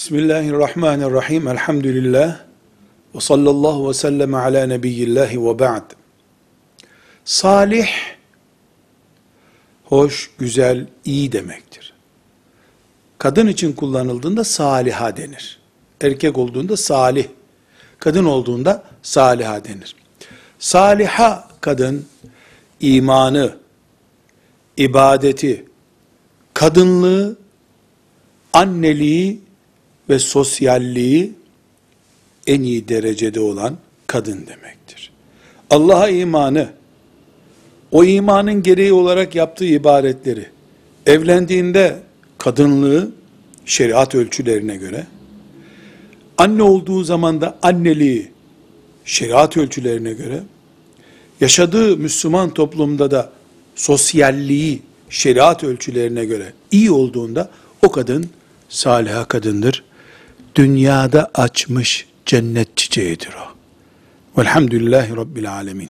Bismillahirrahmanirrahim. Elhamdülillah. Ve sallallahu ve sellem ala nebiyyillahi ve ba'd. Salih, hoş, güzel, iyi demektir. Kadın için kullanıldığında saliha denir. Erkek olduğunda salih, kadın olduğunda saliha denir. Saliha kadın, imanı, ibadeti, kadınlığı, anneliği ve sosyalliği en iyi derecede olan kadın demektir. Allah'a imanı, o imanın gereği olarak yaptığı ibadetleri, evlendiğinde kadınlığı şeriat ölçülerine göre, anne olduğu zaman da anneliği şeriat ölçülerine göre, yaşadığı Müslüman toplumda da sosyalliği şeriat ölçülerine göre iyi olduğunda o kadın saliha kadındır. Dünyada açmış cennet çiçeğidir o. Velhamdülillahi Rabbil Alemin.